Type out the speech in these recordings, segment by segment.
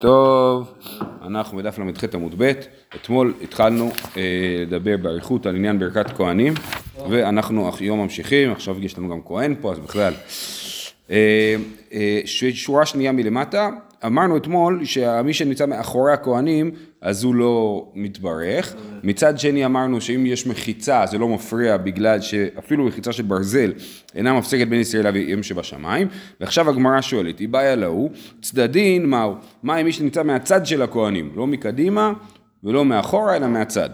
טוב, אנחנו בדף ל"ח עמוד ב', אתמול התחלנו אה, לדבר באריכות על עניין ברכת כהנים, ואנחנו היום ממשיכים, עכשיו יש לנו גם כהן פה, אז בכלל. אה, אה, שורה שנייה מלמטה, אמרנו אתמול שמי שנמצא מאחורי הכהנים, אז הוא לא מתברך. מצד שני אמרנו שאם יש מחיצה זה לא מפריע בגלל שאפילו מחיצה של ברזל אינה מפסקת בין ישראל לאביהם שבשמיים. ועכשיו הגמרא שואלת, היא בעיה להוא, צדדין מהו? מה עם מי שנמצא מהצד של הכהנים? לא מקדימה ולא מאחורה אלא מהצד.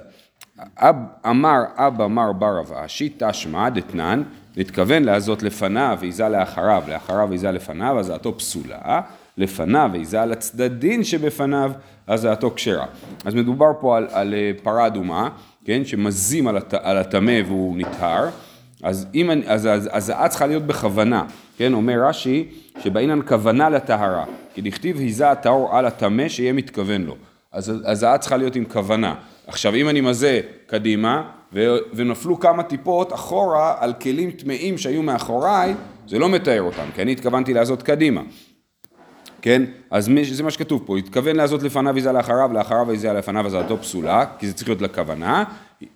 אב, אמר אבא מר בר אב אשי תשמע דתנן, התכוון לעזות לפניו ועיזה לאחריו, לאחריו ועיזה לפניו, אז דעתו פסולה. לפניו, ויזה על הצדדין שבפניו, אז דעתו כשרה. אז מדובר פה על, על אה, פרה אדומה, כן, שמזים על הטמא והוא נטהר, אז, אם, אז, אז, הזעה צריכה להיות בכוונה, כן, אומר רש"י, שבעינן כוונה לטהרה, כי דכתיב היזה הטהור על הטמא שיהיה מתכוון לו, אז הזעה צריכה להיות עם כוונה. עכשיו אם אני מזה קדימה, ו, ונפלו כמה טיפות אחורה על כלים טמאים שהיו מאחוריי, זה לא מתאר אותם, כי אני התכוונתי לעשות קדימה. כן? אז זה מה שכתוב פה, התכוון לעשות לפניו עיזה לאחריו, לאחריו עיזה לפניו הזעתו פסולה, כי זה צריך להיות לכוונה,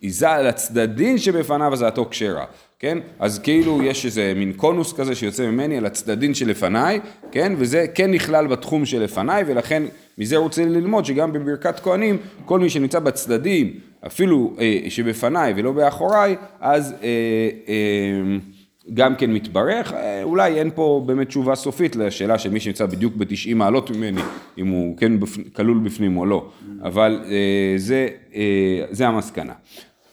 עיזה לצדדין שבפניו הזעתו כשרה, כן? אז כאילו יש איזה מין קונוס כזה שיוצא ממני על הצדדין שלפניי, כן? וזה כן נכלל בתחום שלפניי, ולכן מזה רוצה ללמוד שגם בברכת כהנים, כל מי שנמצא בצדדים, אפילו אה, שבפניי ולא באחוריי, אז אה, אה, גם כן מתברך, אה, אולי אין פה באמת תשובה סופית לשאלה של מי שנמצא בדיוק ב-90 מעלות ממני, אם הוא כן כלול בפנים או לא, אבל אה, זה, אה, זה המסקנה.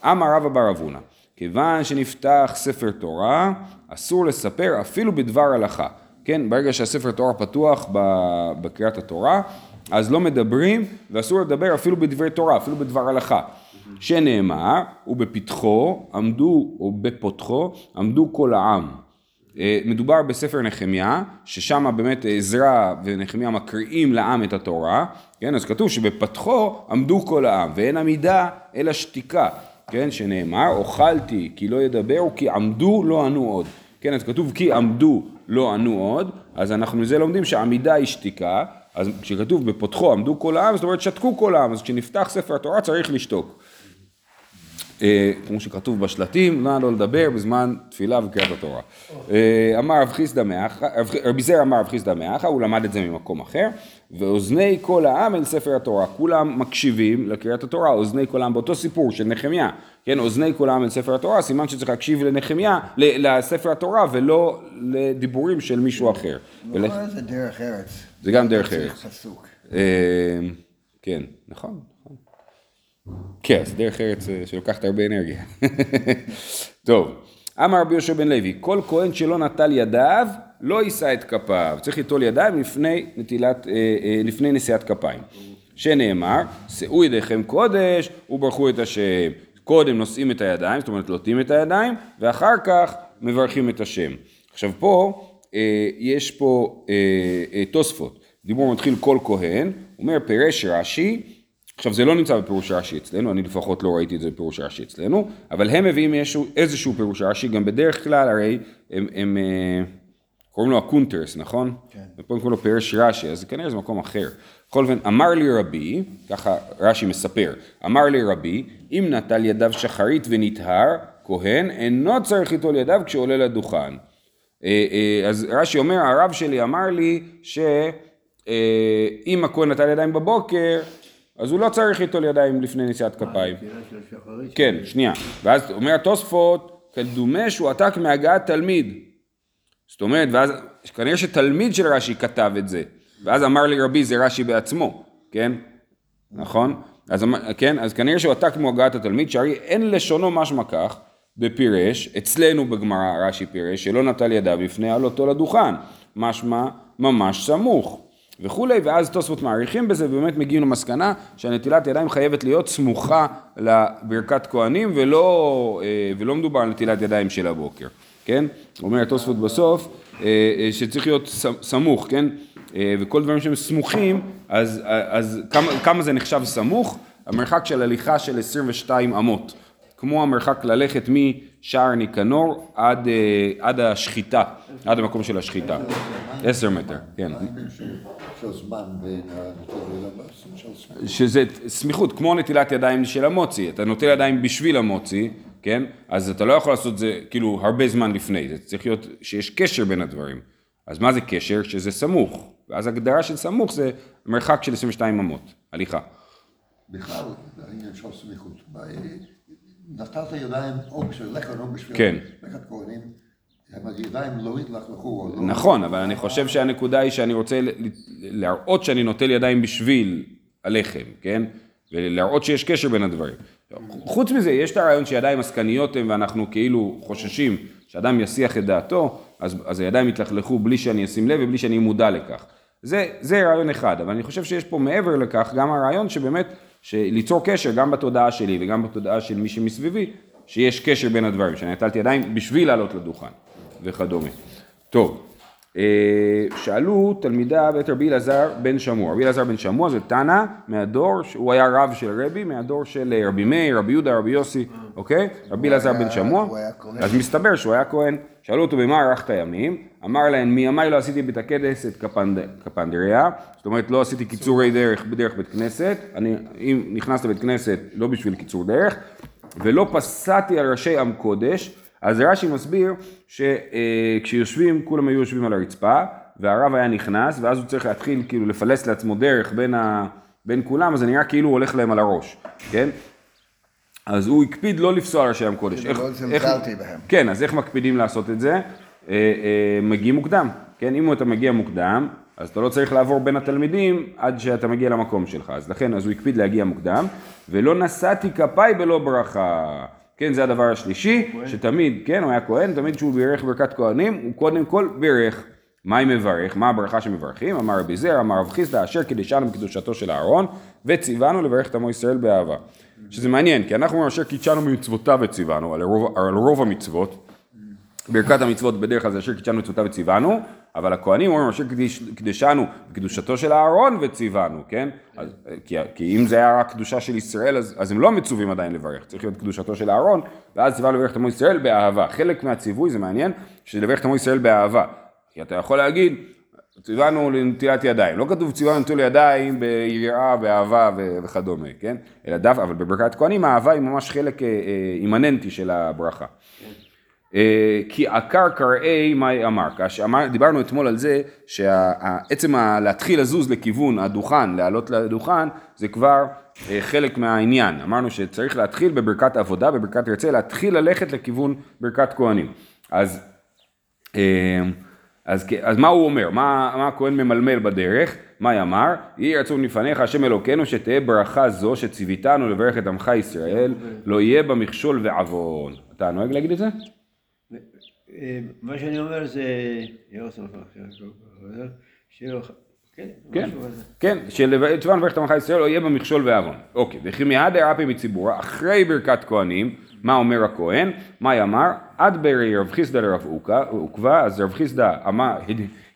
אמר רבא בר אבונה, כיוון שנפתח ספר תורה, אסור לספר אפילו בדבר הלכה. כן, ברגע שהספר תורה פתוח בקריאת התורה, אז לא מדברים, ואסור לדבר אפילו בדברי תורה, אפילו בדבר הלכה. שנאמר, ובפתחו עמדו, או בפותחו, עמדו כל העם. אה, מדובר בספר נחמיה, ששם באמת עזרא ונחמיה מקריאים לעם את התורה, כן, אז כתוב שבפתחו עמדו כל העם, ואין עמידה אלא שתיקה, כן, שנאמר, אוכלתי כי לא ידברו, כי עמדו לא ענו עוד. כן, אז כתוב כי עמדו לא ענו עוד, אז אנחנו מזה לומדים שעמידה היא שתיקה, אז כשכתוב בפותחו עמדו כל העם, זאת אומרת שתקו כל העם, אז כשנפתח ספר התורה צריך לשתוק. אה, כמו שכתוב בשלטים, נא לא לדבר בזמן תפילה וקריאת התורה. אה, אמר רב חיסדא מאחה, רבי זר אמר רב חיסדא מאחה, הוא למד את זה ממקום אחר, ואוזני כל העם אל ספר התורה, כולם מקשיבים לקריאת התורה, אוזני כל העם באותו סיפור של נחמיה, כן, אוזני כל העם אל ספר התורה, סימן שצריך להקשיב לנחמיה, לספר התורה, ולא לדיבורים של מישהו אחר. זה דרך ארץ. זה גם דרך ארץ. אה, כן, נכון. כן, אז דרך ארץ אה, שלוקחת הרבה אנרגיה. טוב, אמר רבי יהושע בן לוי, כל כהן שלא נטל ידיו, לא יישא את כפיו. צריך ליטול ידיים לפני נטילת, אה, אה, לפני נשיאת כפיים. שנאמר, שאו ידיכם קודש וברכו את השם. קודם נושאים את הידיים, זאת אומרת לוטים את הידיים, ואחר כך מברכים את השם. עכשיו פה, יש פה תוספות. דיבור מתחיל כל כהן, אומר פירש רש"י, עכשיו זה לא נמצא בפירוש רש"י אצלנו, אני לפחות לא ראיתי את זה בפירוש רש"י אצלנו, אבל הם מביאים איזשהו, איזשהו פירוש רש"י, גם בדרך כלל הרי הם, הם אה, קוראים לו הקונטרס, נכון? כן. ופה קוראים לו פירש רש"י, אז כנראה זה מקום אחר. בכל אופן, אמר לי רבי, ככה רש"י מספר, אמר לי רבי, אם נטל ידיו שחרית ונטהר, כהן, אינו צריך ליטול ידיו כשעולה לדוכן. אה, אה, אז רש"י אומר, הרב שלי אמר לי שאם הכהן נטל ידיים בבוקר, אז הוא לא צריך ליטול ידיים לפני נשיאת כפיים. כן, שנייה. ואז אומר התוספות, כדומה שהוא עתק מהגעת תלמיד. זאת אומרת, ואז כנראה שתלמיד של רש"י כתב את זה. ואז אמר לי רבי זה רש"י בעצמו, כן? נכון? אז, כן? אז כנראה שהוא עתק מהגעת התלמיד, שהרי אין לשונו משמע כך בפירש, אצלנו בגמרא רש"י פירש, שלא נטל ידיו לפני עלותו לדוכן. משמע ממש סמוך. וכולי, ואז תוספות מעריכים בזה, ובאמת מגיעים למסקנה שהנטילת ידיים חייבת להיות סמוכה לברכת כהנים, ולא, אה, ולא מדובר על נטילת ידיים של הבוקר, כן? אומר תוספות בסוף, אה, אה, שצריך להיות סמוך, כן? וכל דברים שהם סמוכים, אז, אז כמה, כמה זה נחשב סמוך? המרחק של הליכה של 22 אמות. כמו המרחק ללכת משער ניקנור עד, אה, עד השחיטה, עד המקום של השחיטה. עשר מטר, כן. שזה סמיכות, כמו נטילת ידיים של המוצי, אתה נוטל ידיים בשביל המוצי, כן? אז אתה לא יכול לעשות את זה כאילו הרבה זמן לפני, זה צריך להיות שיש קשר בין הדברים. אז מה זה קשר? שזה סמוך. ואז הגדרה של סמוך זה מרחק של 22 אמות, הליכה. בכלל, העניין של סמיכות. מה, נטלת ידיים או בשביל לחם או בשביל כן. לכת כהנים, לא לא- נכון, אבל אני חושב שהנקודה היא שאני רוצה להראות שאני נוטל ידיים בשביל הלחם, כן? ולהראות שיש קשר בין הדברים. חוץ מזה, יש את הרעיון שידיים עסקניות הן ואנחנו כאילו חוששים שאדם יסיח את דעתו, אז, אז הידיים יתלכלכו בלי שאני אשים לב ובלי שאני מודע לכך. זה, זה רעיון אחד, אבל אני חושב שיש פה מעבר לכך גם הרעיון שבאמת, ליצור קשר גם בתודעה שלי וגם בתודעה של מי שמסביבי, שיש קשר בין הדברים, שאני נטלתי ידיים בשביל לעלות לדוכן וכדומה. טוב, שאלו תלמידיו את רבי אלעזר בן שמוע. רבי אלעזר בן שמוע זה תנא מהדור, הוא היה רב של רבי, מהדור של אה, רבי מאיר, רבי יהודה, רבי יוסי, אוקיי? רבי אלעזר בן שמוע. אז מסתבר שהוא היה כהן. שאלו אותו במה ארכת ימים? אמר להם מימיי לא עשיתי בית הכנסת קפנד- קפנדריה, זאת אומרת לא עשיתי קיצורי דרך בדרך בית כנסת, אני אם נכנס לבית כנסת לא בשביל קיצור דרך, ולא פסעתי על ראשי עם קודש, אז רש"י מסביר שכשיושבים, כולם היו יושבים על הרצפה, והרב היה נכנס, ואז הוא צריך להתחיל כאילו לפלס לעצמו דרך בין, ה, בין כולם, אז זה נראה כאילו הוא הולך להם על הראש, כן? אז הוא הקפיד לא לפסוע על ראשי עם קודש. כאילו לא איך- זלזלתי איך- בהם. כן, אז איך מקפידים לעשות את זה? אה, אה, מגיעים מוקדם, כן? אם אתה מגיע מוקדם, אז אתה לא צריך לעבור בין התלמידים עד שאתה מגיע למקום שלך. אז לכן, אז הוא הקפיד להגיע מוקדם, ולא נשאתי כפיי בלא ברכה. כן, זה הדבר השלישי, שתמיד, כן, הוא היה כהן, תמיד כשהוא בירך ברכת כהנים, הוא קודם כל בירך. מה היא מברך? מה הברכה שמברכים? אמר רבי זר, אמר רב חיסדא, אשר קידשנו בקדושתו של אהרון, וציוונו לברך את עמו ישראל באהבה. שזה מעניין, כי אנחנו אומרים אשר קידשנו במצוותיו וציוונו, על רוב, על רוב המצוות, ברכת המצוות בדרך כלל זה אשר קידשנו מצוותיו וציוונו, אבל הכהנים אומרים אשר קידשנו בקדושתו של אהרון וציוונו, כן? אז, כי, כי אם זה היה רק קדושה של ישראל, אז, אז הם לא מצווים עדיין לברך, צריך להיות קדושתו של אהרון, ואז ציווה לברך את עמו ישראל באהבה. חלק מהציווי, זה מעניין, שזה לברך את עמו ישראל באהבה. כי אתה יכול להגיד, ציוונו לנטילת ידיים, לא כתוב ציוונו לנטול ידיים ביראה, באהבה וכדומה, כן? אלא דווקא, אבל בברכת כהנים האהבה היא ממש חלק אה, אה, אימננטי של הברכה. אה, כי עקר קראי מה אמר, דיברנו אתמול על זה שעצם להתחיל לזוז לכיוון הדוכן, לעלות לדוכן, זה כבר אה, חלק מהעניין. אמרנו שצריך להתחיל בברכת עבודה, בברכת ירצה, להתחיל ללכת לכיוון ברכת כהנים. אז, אה, אז, אז מה הוא אומר? מה, מה הכהן ממלמל בדרך? מה אמר? יהי רצון לפניך השם אלוקינו שתהא ברכה זו שציוויתנו לברך את עמך ישראל, לא יהיה בה מכשול ועוון. אתה נוהג להגיד את זה? אה, מה שאני אומר זה, כן, כן. כן, מברך את עמך ישראל לא יהיה בה מכשול ועוון. אוקיי, וכי מיד הרפי מציבורה, אחרי ברכת כהנים, מה אומר הכהן? מה אמר? עד ברי רב חיסדא לרב עוקבא, אז רב חיסדא אמר,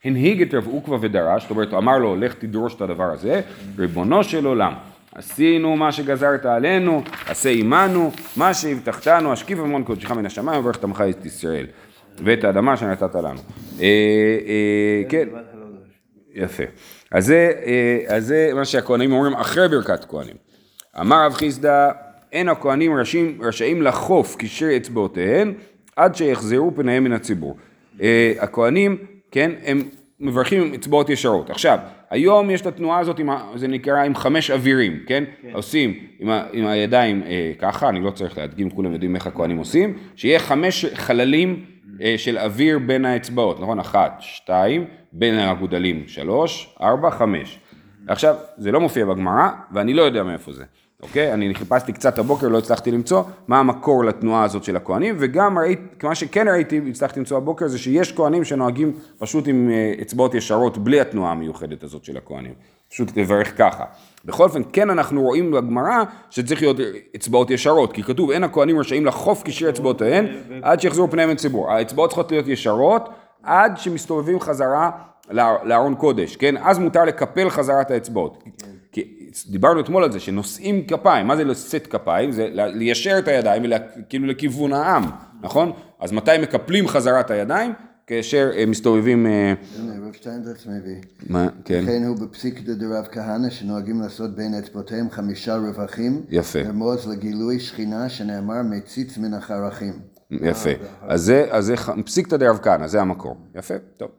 הנהיג את רב עוקבא ודרש, זאת אומרת, אמר לו, לך תדרוש את הדבר הזה, ריבונו של עולם. עשינו מה שגזרת עלינו, עשה עמנו, מה שהבטחתנו, השכיב המון קודשך מן השמיים, וברך את את ישראל, ואת האדמה שנתת לנו. אה, אה, כן. יפה. אז זה, אה, אז זה מה שהכהנים אומרים אחרי ברכת כהנים. אמר רב חיסדא, אין הכהנים רשאים, רשאים לחוף קשרי אצבעותיהם עד שיחזרו פניהם מן הציבור. הכהנים, כן, הם מברכים עם אצבעות ישרות. עכשיו, היום יש את התנועה הזאת, עם זה נקרא עם חמש אווירים, כן? עושים עם, ה, עם הידיים אה, ככה, אני לא צריך להדגים, כולם יודעים איך הכהנים עושים, שיהיה חמש חללים אה, של אוויר בין האצבעות, נכון? אחת, שתיים, בין האגודלים, שלוש, ארבע, חמש. עכשיו, זה לא מופיע בגמרא, ואני לא יודע מאיפה זה, אוקיי? אני חיפשתי קצת הבוקר, לא הצלחתי למצוא מה המקור לתנועה הזאת של הכהנים, וגם ראיתי, מה שכן ראיתי, הצלחתי למצוא הבוקר, זה שיש כהנים שנוהגים פשוט עם אה, אצבעות ישרות, בלי התנועה המיוחדת הזאת של הכהנים. פשוט לברך ככה. בכל אופן, כן אנחנו רואים בגמרא שצריך להיות אצבעות ישרות, כי כתוב אין הכהנים רשאים לחוף קשרי אצבעותיהן עד שיחזרו פניהם לציבור. האצבעות צריכות להיות ישרות עד שמסתובבים חזרה לא- לארון קודש, כן? אז מותר לקפל חזרה את האצבעות. דיברנו אתמול על זה שנושאים כפיים, מה זה לשאת כפיים? זה ליישר את הידיים וכאילו לכיוון העם, נכון? אז מתי מקפלים חזרה את הידיים? כאשר אה, מסתובבים... אה, רב שטיינזרץ מביא. מה, כן. לכן הוא בפסיקתא דרב כהנא, שנוהגים לעשות בין אצבעותיהם חמישה רווחים. יפה. לרמוז לגילוי שכינה, שנאמר מציץ מן החרכים. יפה. אז זה, אז זה ח- פסיקתא דרב כהנא, זה המקור. יפה, טוב.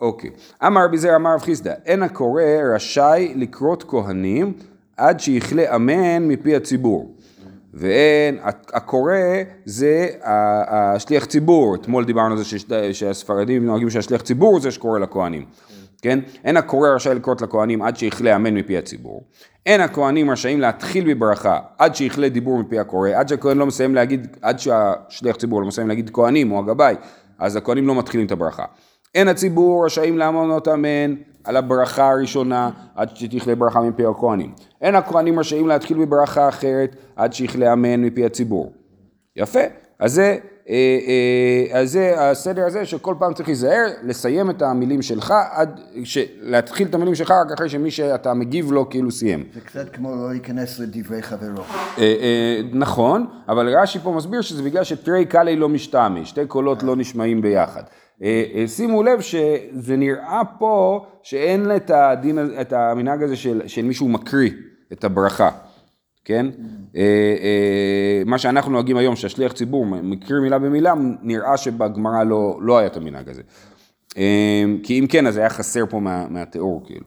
אוקיי. אמר רבי זר אמר רב חיסדא, אין הקורא רשאי לקרות כהנים עד שיכלה אמן מפי הציבור. ואין, הקורא זה השליח ציבור, אתמול דיברנו על זה שהספרדים נוהגים שהשליח ציבור זה שקורא לכהנים, כן? אין הקורא רשאי לקרות לכהנים עד שיכלה אמן מפי הציבור. אין הכהנים רשאים להתחיל בברכה עד שיכלה דיבור מפי הקורא, עד שהכהן לא מסיים להגיד, עד שהשליח ציבור לא מסיים להגיד כהנים או הגבאי, אז הכהנים לא מתחילים את הברכה. אין הציבור רשאים לעמוד אמן על הברכה הראשונה עד שתכלה ברכה מפי הכהנים. אין הכהנים רשאים להתחיל בברכה אחרת עד שיכלה אמן מפי הציבור. יפה, אז זה, אה, אה, אז זה הסדר הזה שכל פעם צריך להיזהר, לסיים את המילים שלך, עד, ש, להתחיל את המילים שלך רק אחרי שמי שאתה מגיב לו כאילו סיים. זה קצת כמו לא להיכנס לדברי חברו. אה, אה, נכון, אבל רש"י פה מסביר שזה בגלל שתרי קאלי לא משתמי, שתי קולות לא נשמעים ביחד. אה, אה, שימו לב שזה נראה פה שאין את, הדין, את המנהג הזה של, של מישהו מקריא את הברכה, כן? אה, מה שאנחנו נוהגים היום, שהשליח ציבור מקריא מילה במילה, נראה שבגמרא לא, לא היה את המנהג הזה. כי אם כן, אז היה חסר פה מה, מהתיאור, כאילו.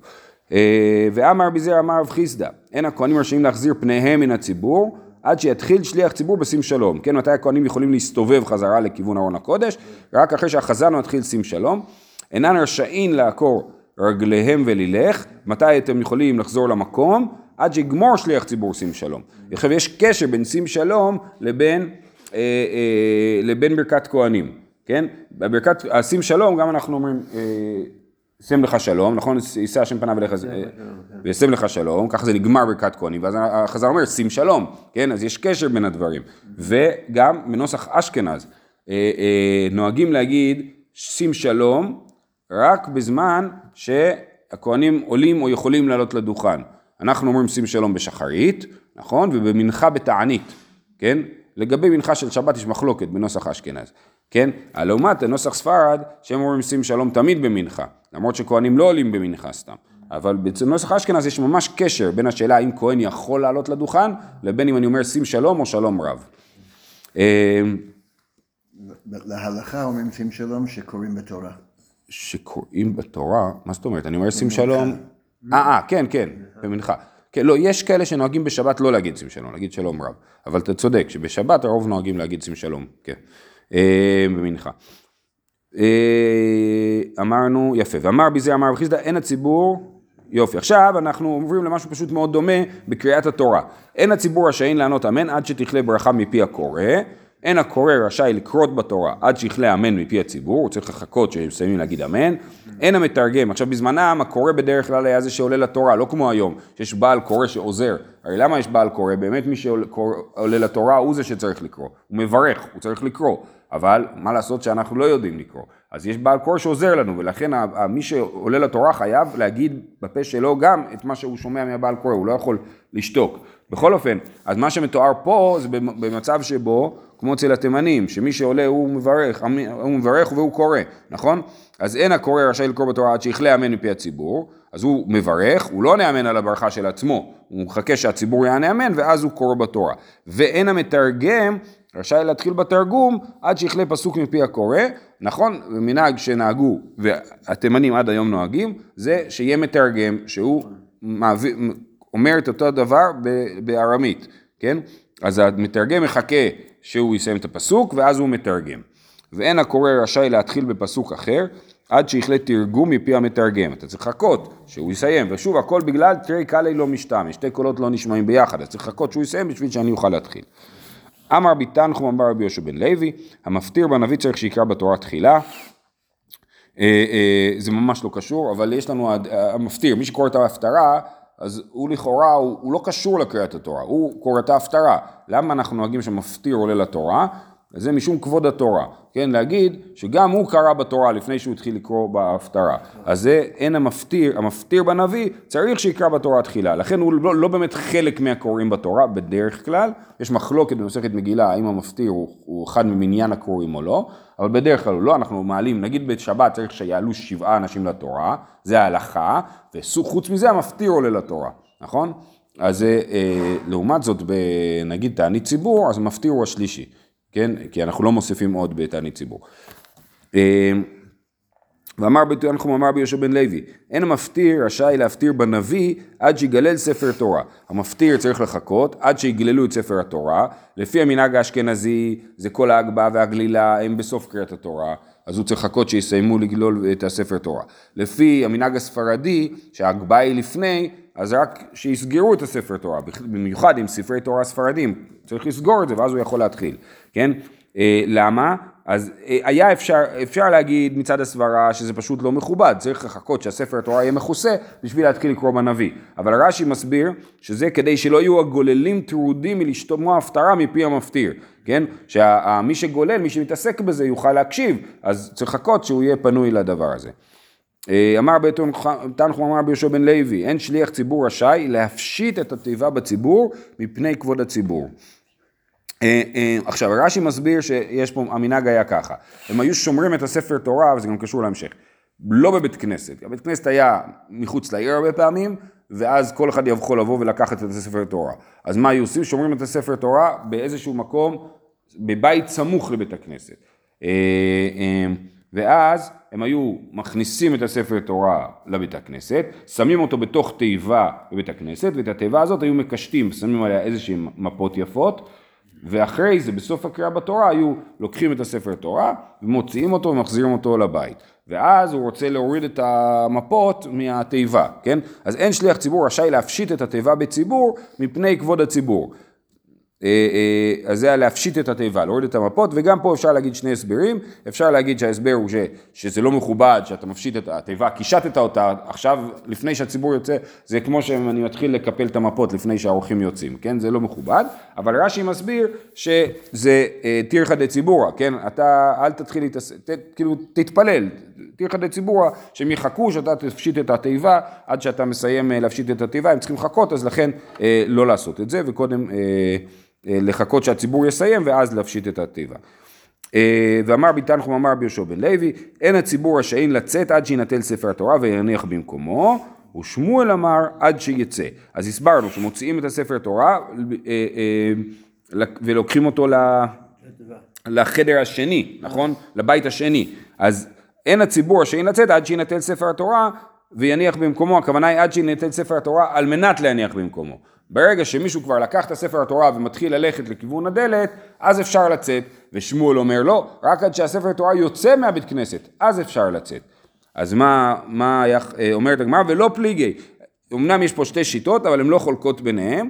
ואמר ביזר אמר רב חיסדא, אין הכהנים רשאים להחזיר פניהם מן הציבור, עד שיתחיל שליח ציבור בשים שלום. כן, מתי הכהנים יכולים להסתובב חזרה לכיוון ארון הקודש? רק אחרי שהחזן מתחיל שים שלום. אינן רשאים לעקור רגליהם ולילך, מתי אתם יכולים לחזור למקום? עד שיגמור שליח ציבור שים שלום. עכשיו יש קשר בין שים שלום לבין, אה, אה, לבין ברכת כהנים, כן? בברכת, השים שלום גם אנחנו אומרים, אה, שים לך שלום, נכון? יישא השם פניו אליך, אה, וישם לך שלום, ככה זה נגמר ברכת כהנים, ואז החז"ל אומר שים שלום, כן? אז יש קשר בין הדברים. וגם בנוסח אשכנז, אה, אה, נוהגים להגיד שים שלום רק בזמן שהכהנים עולים או יכולים לעלות לדוכן. אנחנו אומרים שים שלום בשחרית, נכון? ובמנחה בתענית, כן? לגבי מנחה של שבת יש מחלוקת בנוסח אשכנז, כן? לעומת נוסח ספרד, שהם אומרים שים שלום תמיד במנחה, למרות שכהנים לא עולים במנחה סתם. אבל בנוסח אשכנז יש ממש קשר בין השאלה האם כהן יכול לעלות לדוכן, לבין אם אני אומר שים שלום או שלום רב. להלכה אומרים שים שלום שקוראים בתורה. שקוראים בתורה, מה זאת אומרת? אני אומר שים שלום, אה, אה, כן, כן, במנחה. כן, לא, יש כאלה שנוהגים בשבת לא להגיד שים שלום, להגיד שלום רב. אבל אתה צודק, שבשבת הרוב נוהגים להגיד שים שלום, כן, במנחה. אה, אמרנו, יפה, ואמר בזה אמר רב חיסדא, אין הציבור, יופי. עכשיו אנחנו עוברים למשהו פשוט מאוד דומה בקריאת התורה. אין הציבור רשאין לענות אמן עד שתכלה ברכה מפי הקורא. אין הקורא רשאי לקרות בתורה עד שיכלה אמן מפי הציבור, הוא צריך לחכות שמסיימים להגיד אמן. אין המתרגם, עכשיו בזמנם הקורא בדרך כלל היה זה שעולה לתורה, לא כמו היום, שיש בעל קורא שעוזר. הרי למה יש בעל קורא? באמת מי שעולה לתורה הוא זה שצריך לקרוא. הוא מברך, הוא צריך לקרוא. אבל מה לעשות שאנחנו לא יודעים לקרוא. אז יש בעל קורא שעוזר לנו, ולכן מי שעולה לתורה חייב להגיד בפה שלו גם את מה שהוא שומע מהבעל קורא, הוא לא יכול לשתוק. בכל אופן, אז מה שמתואר פה זה במ- במצב שבו, כמו אצל התימנים, שמי שעולה הוא מברך, הוא מברך והוא קורא, נכון? אז אין הקורא רשאי לקרוא בתורה עד שיכלה אמן מפי הציבור, אז הוא מברך, הוא לא נאמן על הברכה של עצמו, הוא מחכה שהציבור יענה אמן ואז הוא קורא בתורה. ואין המתרגם רשאי להתחיל בתרגום עד שיכלה פסוק מפי הקורא, נכון, מנהג שנהגו, והתימנים עד היום נוהגים, זה שיהיה מתרגם, שהוא מעביר, אומר את אותו דבר ב- בארמית, כן? אז המתרגם מחכה שהוא יסיים את הפסוק, ואז הוא מתרגם. ואין הקורא רשאי להתחיל בפסוק אחר, עד שיכלה תרגום מפי המתרגם. אתה צריך לחכות שהוא יסיים, ושוב, הכל בגלל תרי קאלי לא משתמש, שתי קולות לא נשמעים ביחד, אז צריך לחכות שהוא יסיים בשביל שאני אוכל להתחיל. אמר רבי תנחום אמר רבי יהושע בן לוי, המפטיר בנביא צריך שיקרא בתורה תחילה. אה, אה, זה ממש לא קשור, אבל יש לנו המפטיר, מי שקורא את ההפטרה, אז הוא לכאורה, הוא, הוא לא קשור לקריאת התורה, הוא קורא את ההפטרה. למה אנחנו נוהגים שמפטיר עולה לתורה? זה משום כבוד התורה, כן, להגיד שגם הוא קרא בתורה לפני שהוא התחיל לקרוא בהפטרה. אז זה אין המפטיר, המפטיר בנביא צריך שיקרא בתורה תחילה, לכן הוא לא, לא באמת חלק מהקוראים בתורה בדרך כלל, יש מחלוקת במסכת מגילה האם המפטיר הוא, הוא אחד ממניין הקוראים או לא, אבל בדרך כלל לא, אנחנו מעלים, נגיד בשבת צריך שיעלו שבעה אנשים לתורה, זה ההלכה, וחוץ מזה המפטיר עולה לתורה, נכון? אז אה, לעומת זאת, נגיד תענית ציבור, אז המפטיר הוא השלישי. כן? כי אנחנו לא מוסיפים עוד בתענית ציבור. אה, ואמר בתנחום אמר ביהושע בן לוי, אין המפטיר רשאי להפטיר בנביא עד שיגלל ספר תורה. המפטיר צריך לחכות עד שיגללו את ספר התורה. לפי המנהג האשכנזי זה כל ההגבהה והגלילה הם בסוף קריאת התורה. אז הוא צריך לחכות שיסיימו לגלול את הספר תורה. לפי המנהג הספרדי, שההגבהה היא לפני, אז רק שיסגרו את הספר תורה, במיוחד עם ספרי תורה ספרדים, צריך לסגור את זה ואז הוא יכול להתחיל, כן? אה, למה? אז אה, היה אפשר, אפשר להגיד מצד הסברה שזה פשוט לא מכובד, צריך לחכות שהספר התורה יהיה מכוסה בשביל להתחיל לקרוא בנביא. אבל רש"י מסביר שזה כדי שלא יהיו הגוללים טרודים מלשתומוע הפטרה מפי המפטיר, כן? שמי שגולל, מי שמתעסק בזה יוכל להקשיב, אז צריך לחכות שהוא יהיה פנוי לדבר הזה. אה, אמר תנחום אמר ביהושע בן לוי, אין שליח ציבור רשאי להפשיט את התיבה בציבור מפני כבוד הציבור. אה, אה, עכשיו רש"י מסביר שיש פה, המנהג היה ככה, הם היו שומרים את הספר תורה וזה גם קשור להמשך, לא בבית כנסת, הבית כנסת היה מחוץ לעיר הרבה פעמים ואז כל אחד יכול לבוא ולקחת את הספר תורה, אז מה היו עושים? שומרים את הספר תורה באיזשהו מקום, בבית סמוך לבית הכנסת. ואז הם היו מכניסים את הספר תורה לבית הכנסת, שמים אותו בתוך תיבה בבית הכנסת, ואת התיבה הזאת היו מקשטים, שמים עליה איזשהן מפות יפות, ואחרי זה בסוף הקריאה בתורה היו לוקחים את הספר תורה ומוציאים אותו ומחזירים אותו לבית. ואז הוא רוצה להוריד את המפות מהתיבה, כן? אז אין שליח ציבור רשאי להפשיט את התיבה בציבור מפני כבוד הציבור. אה, אה, אז זה היה להפשיט את התיבה, להוריד את המפות, וגם פה אפשר להגיד שני הסברים, אפשר להגיד שההסבר הוא ש, שזה לא מכובד, שאתה מפשיט את התיבה, קישטת אותה, עכשיו לפני שהציבור יוצא, זה כמו שאני מתחיל לקפל את המפות לפני שהאורחים יוצאים, כן, זה לא מכובד, אבל רש"י מסביר שזה אה, טירחא דציבורא, כן, אתה אל תתחיל להתעסק, כאילו תתפלל, טירחא דציבורא, שהם יחכו שאתה תפשיט את התיבה עד שאתה מסיים להפשיט את התיבה, הם צריכים לחכות, אז לכן לא לעשות את זה, וקודם אה, לחכות שהציבור יסיים ואז להפשיט את התיבה. אה, ואמר ביתנחום אמר ביהושע בן לוי, אין הציבור רשאין לצאת עד שיינטל ספר התורה ויניח במקומו, ושמואל אמר עד שיצא. אז הסברנו שמוציאים את הספר תורה אה, ולוקחים אותו לחדר השני, נכון? לבית השני. אז אין הציבור רשאין לצאת עד שיינטל ספר התורה ויניח במקומו, הכוונה היא עד שיינטל ספר התורה על מנת להניח במקומו. ברגע שמישהו כבר לקח את הספר התורה ומתחיל ללכת לכיוון הדלת, אז אפשר לצאת. ושמואל אומר לא, רק עד שהספר התורה יוצא מהבית כנסת, אז אפשר לצאת. אז מה, מה אה, אומרת הגמרא? ולא פליגי. אמנם יש פה שתי שיטות, אבל הן לא חולקות ביניהן.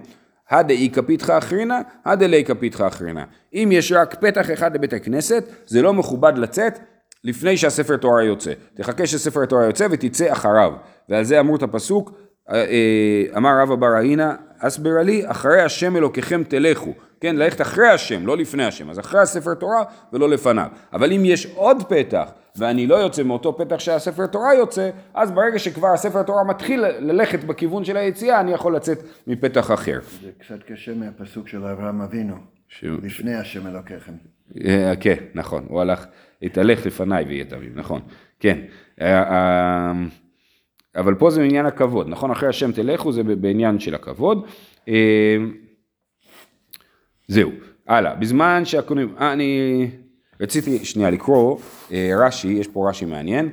הדאי כפיתך אחרינה, הדלי כפיתך אחרינה. אם יש רק פתח אחד לבית הכנסת, זה לא מכובד לצאת לפני שהספר תורה יוצא. תחכה שספר התורה יוצא ותצא אחריו. ועל זה אמור את הפסוק, אה, אה, אמר רבא בר אהינה, אסברה לי, אחרי השם אלוקיכם תלכו. כן, ללכת אחרי השם, לא לפני השם. אז אחרי הספר תורה ולא לפניו. אבל אם יש עוד פתח, ואני לא יוצא מאותו פתח שהספר תורה יוצא, אז ברגע שכבר הספר תורה מתחיל ללכת בכיוון של היציאה, אני יכול לצאת מפתח אחר. זה קצת קשה מהפסוק של אברהם אבינו, ש... לפני השם אלוקיכם. אה, כן, נכון, הוא הלך, התהלך לפניי ויהיה תמים, נכון, כן. אה, אבל פה זה עניין הכבוד, נכון? אחרי השם תלכו זה בעניין של הכבוד. אה, זהו, הלאה. בזמן שהקונים, אה, אני רציתי שנייה לקרוא אה, רש"י, יש פה רש"י מעניין,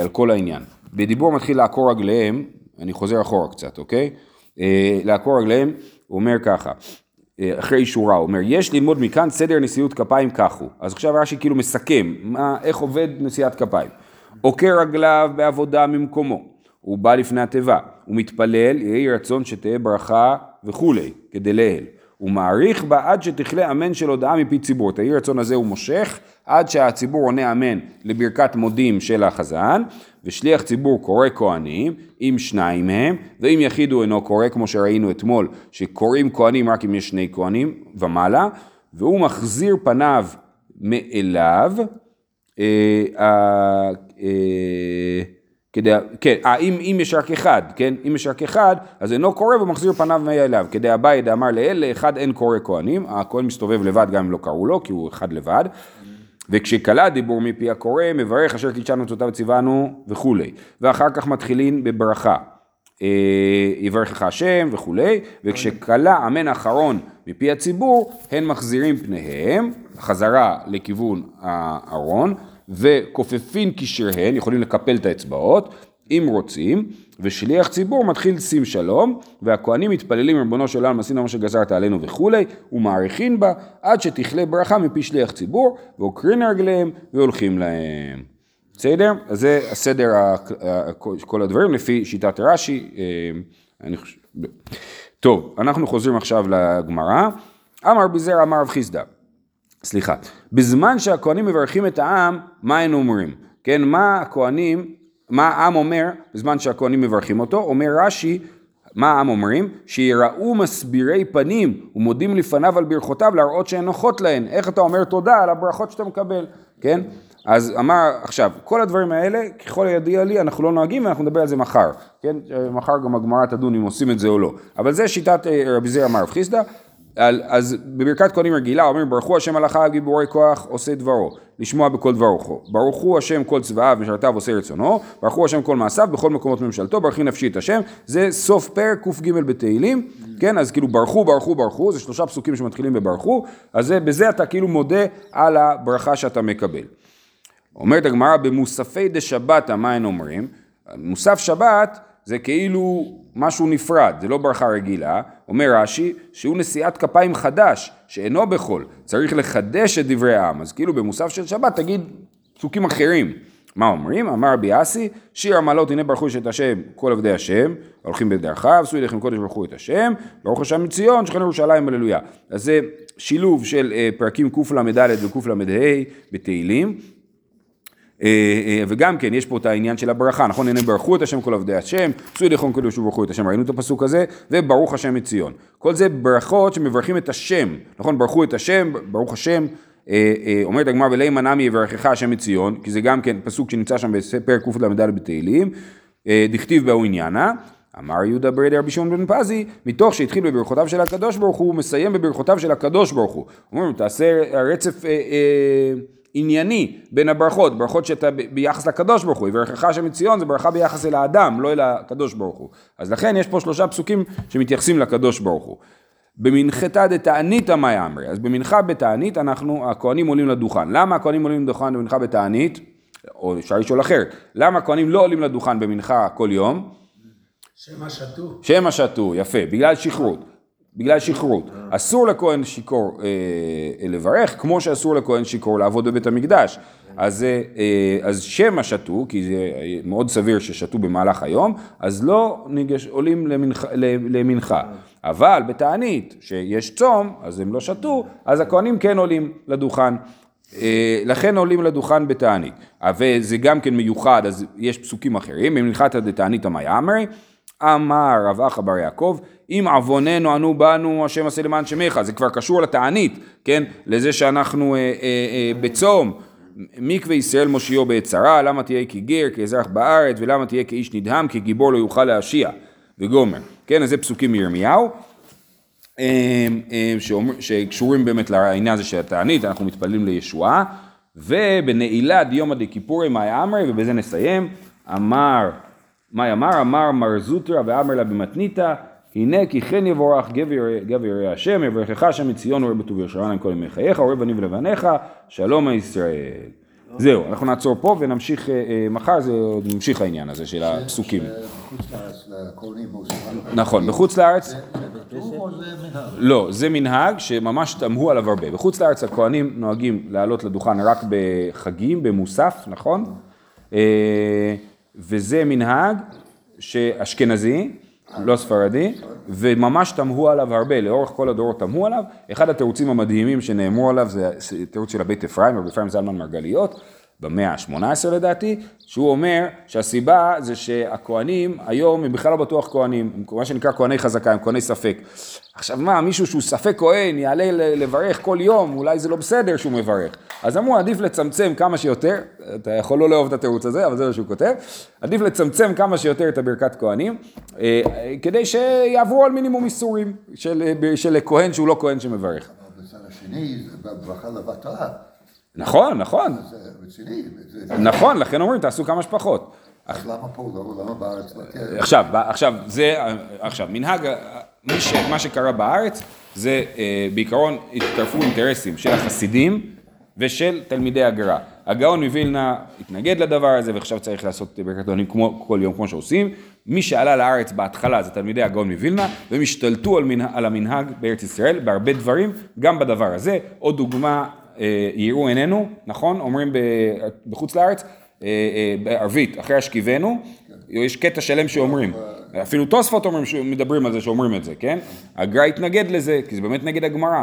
על כל העניין. בדיבור מתחיל לעקור רגליהם, אני חוזר אחורה קצת, אוקיי? לעקור רגליהם, הוא אומר ככה, אחרי שורה, הוא אומר, יש ללמוד מכאן סדר נשיאות כפיים כך הוא. אז עכשיו רש"י כאילו מסכם, מה, איך עובד נשיאת כפיים. עוקר רגליו בעבודה ממקומו. הוא בא לפני התיבה, הוא מתפלל, יהי רצון שתהיה ברכה וכולי, כדלהל. הוא מעריך בה עד שתכלה אמן של הודעה מפי ציבור. את היהי רצון הזה הוא מושך עד שהציבור עונה אמן לברכת מודים של החזן, ושליח ציבור קורא כהנים, אם שניים מהם, ואם יחיד הוא אינו קורא, כמו שראינו אתמול, שקוראים כהנים רק אם יש שני כהנים ומעלה, והוא מחזיר פניו מאליו, אה, אה, אה, כדי, כן, אה, אם, אם יש רק אחד, כן, אם יש רק אחד, אז אינו קורא ומחזיר פניו מאליו, כדי אביי דאמר לאל, לאחד אין קורא כהנים, הכהן מסתובב לבד גם אם לא קראו לו, כי הוא אחד לבד, וכשכלה דיבור מפי הקורא, מברך אשר קידשנו תותיו וציוונו וכולי, ואחר כך מתחילים בברכה. אה, יברכך השם וכולי, וכשכלה אמן אחרון מפי הציבור, הן מחזירים פניהם, חזרה לכיוון הארון, וכופפין קשריהן, יכולים לקפל את האצבעות, אם רוצים, ושליח ציבור מתחיל שים שלום, והכהנים מתפללים ריבונו של עולם עשינו מה שגזרת עלינו וכולי, ומעריכין בה, עד שתכלה ברכה מפי שליח ציבור, ועוקרין רגליהם והולכים להם. בסדר? אז זה הסדר, כל הדברים לפי שיטת רש"י. אה. טוב, אנחנו חוזרים עכשיו לגמרא. אמר ביזר אמר רב חיסדא. סליחה. בזמן שהכהנים מברכים את העם, מה הם אומרים? כן, מה הכהנים, מה העם אומר בזמן שהכהנים מברכים אותו? אומר רש"י, מה העם אומרים? שיראו מסבירי פנים ומודים לפניו על ברכותיו להראות שהן נוחות להן. איך אתה אומר תודה על הברכות שאתה מקבל, כן? אז אמר, עכשיו, כל הדברים האלה, ככל הידיע לי, אנחנו לא נוהגים ואנחנו נדבר על זה מחר, כן? מחר גם הגמרא תדון אם עושים את זה או לא. אבל זה שיטת אה, רבי זיר אמר רב חיסדא. על, אז בברכת כהנים רגילה אומרים ברכו השם מלאכיו גיבורי כוח עושה דברו לשמוע בכל דברו. ברכו השם כל צבאיו משרתיו עושה רצונו ברכו השם כל מעשיו בכל מקומות ממשלתו ברכי נפשי את השם. זה סוף פרק קג בתהילים כן? אז כאילו ברכו ברכו ברכו זה שלושה פסוקים שמתחילים בברכו אז זה, בזה אתה כאילו מודה על הברכה שאתה מקבל. אומרת הגמרא במוספי דשבתא מה הם אומרים? מוסף שבת זה כאילו משהו נפרד, זה לא ברכה רגילה, אומר רש"י שהוא נשיאת כפיים חדש, שאינו בחול, צריך לחדש את דברי העם, אז כאילו במוסף של שבת תגיד פסוקים אחרים. מה אומרים? אמר רבי אסי, שיר המעלות הנה ברכו את השם כל עבדי השם, הולכים בדרכיו, עשו ידיכם קודש ברכו את השם, ברוך השם מציון, שכן ירושלים הללויה. אז זה שילוב של אה, פרקים קל"ד וקל"ה בתהילים. אה, אה, וגם כן, יש פה את העניין של הברכה, נכון? הנה ברכו את השם כל עבדי השם, עשו ידיכם קדוש וברכו את השם, ראינו את הפסוק הזה, וברוך השם מציון. כל זה ברכות שמברכים את השם, נכון? ברכו את השם, ברוך השם, אה, אומרת הגמרא ולא מנעמי יברכך השם מציון, כי זה גם כן פסוק שנמצא שם בפרק קל"ד בתהילים, דכתיב באו עניינה. אמר יהודה ברדי רבי שמעון בן פזי, מתוך שהתחיל בברכותיו של הקדוש ברוך הוא, הוא מסיים בברכותיו של הקדוש ברוך הוא. אומרים, תעשה רצף... אה, אה, ענייני בין הברכות, ברכות שאתה ביחס לקדוש ברוך הוא, יברכך השם מציון זה ברכה ביחס אל האדם, לא אל הקדוש ברוך הוא. אז לכן יש פה שלושה פסוקים שמתייחסים לקדוש ברוך הוא. במנחתא דתעניתא מאי אמרי, אז במנחה בתענית אנחנו, הכהנים עולים לדוכן. למה הכהנים עולים לדוכן במנחה בתענית? או אפשר לשאול אחרת, למה הכהנים לא עולים לדוכן במנחה כל יום? שמא שתו. שמא שתו, יפה, בגלל שכרות. בגלל שכרות. אסור לכהן שיכור אה, לברך, כמו שאסור לכהן שיכור לעבוד בבית המקדש. אז, אה, אז שמא שתו, כי זה מאוד סביר ששתו במהלך היום, אז לא ניגש, עולים למנחה, למנחה. אבל בתענית, שיש צום, אז הם לא שתו, אז הכהנים כן עולים לדוכן. אה, לכן עולים לדוכן בתענית. וזה גם כן מיוחד, אז יש פסוקים אחרים, במנחתא דתעניתא מאי אמרי, אמר רב אחא בר יעקב, אם עווננו ענו בנו השם עשה למען שמך, זה כבר קשור לתענית, כן? לזה שאנחנו אה, אה, אה, בצום. מקווה ישראל מושיעו בעת צרה, למה תהיה כגר, כאזרח בארץ, ולמה תהיה כאיש נדהם, כגיבור לא יוכל להשיע, וגומר. כן, אז זה פסוקים מירמיהו, אה, אה, שקשורים באמת לעניין הזה של התענית, אנחנו מתפללים לישועה, ובנעילה דיומא דכיפורי מאי אמרי, ובזה נסיים, אמר מאי אמר? אמר מר זוטרא ואמר לה במתניתא, הנה כי כן יבורך גבר ירא השם, יברכך השם מציון וראה בטוב ירושלים כל ימי חייך, וראה בנים ולבניך, שלום הישראל. זהו, אנחנו נעצור פה ונמשיך, אה, אה, מחר זה עוד ממשיך העניין הזה של הפסוקים. נכון, בחוץ לארץ? לא, זה מנהג שממש תמהו עליו הרבה. בחוץ לארץ הכהנים נוהגים לעלות לדוכן רק בחגים, במוסף, נכון? וזה מנהג שאשכנזי, לא ספרדי, וממש תמהו עליו הרבה, לאורך כל הדורות תמהו עליו. אחד התירוצים המדהימים שנאמרו עליו זה תירוץ של הבית אפרים, רבי אפרים זלמן מרגליות, במאה ה-18 לדעתי, שהוא אומר שהסיבה זה שהכוהנים היום הם בכלל לא בטוח כוהנים, הם מה שנקרא כהני חזקה, הם כהני ספק. עכשיו מה, מישהו שהוא ספק כהן יעלה לברך כל יום, אולי זה לא בסדר שהוא מברך. אז אמרו עדיף לצמצם כמה שיותר, אתה יכול לא לאהוב את התירוץ הזה, אבל זה מה שהוא כותב, עדיף לצמצם כמה שיותר את הברכת כהנים, אה, כדי שיעברו על מינימום איסורים של, של כהן שהוא לא כהן שמברך. אבל בצד השני, זה ברכה לבטלה. נכון, נכון, זה רציני. נכון, לכן אומרים תעשו כמה שפחות. אז למה פה לא? למה בארץ? לא? עכשיו, עכשיו, זה, עכשיו, מנהג, מה שקרה בארץ, זה אה, בעיקרון התקרפו אינטרסים של החסידים ושל תלמידי הגר"א. הגאון מווילנה התנגד לדבר הזה ועכשיו צריך לעשות ברכת כהנים כמו כל יום כמו שעושים. מי שעלה לארץ בהתחלה זה תלמידי הגאון מווילנה והם השתלטו על, מנה, על המנהג בארץ ישראל בהרבה דברים, גם בדבר הזה. עוד דוגמה, יראו עינינו, נכון? אומרים בחוץ לארץ, אה, אה, בערבית, אחרי השכיבנו, יש קטע שלם שאומרים, אפילו תוספות אומרים, מדברים על זה שאומרים את זה, כן? הגר"א התנגד לזה, כי זה באמת נגד הגמרא.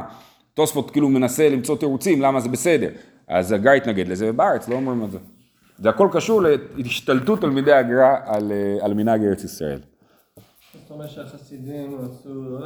תוספות כאילו מנסה למצוא תירוצים למה זה בסדר. אז הגר"א התנגד לזה, ובארץ לא אומרים את זה. זה הכל קשור להשתלטות תלמידי הגר"א על, אה, על מנהג ארץ ישראל. זאת אומרת שהחסידים רצו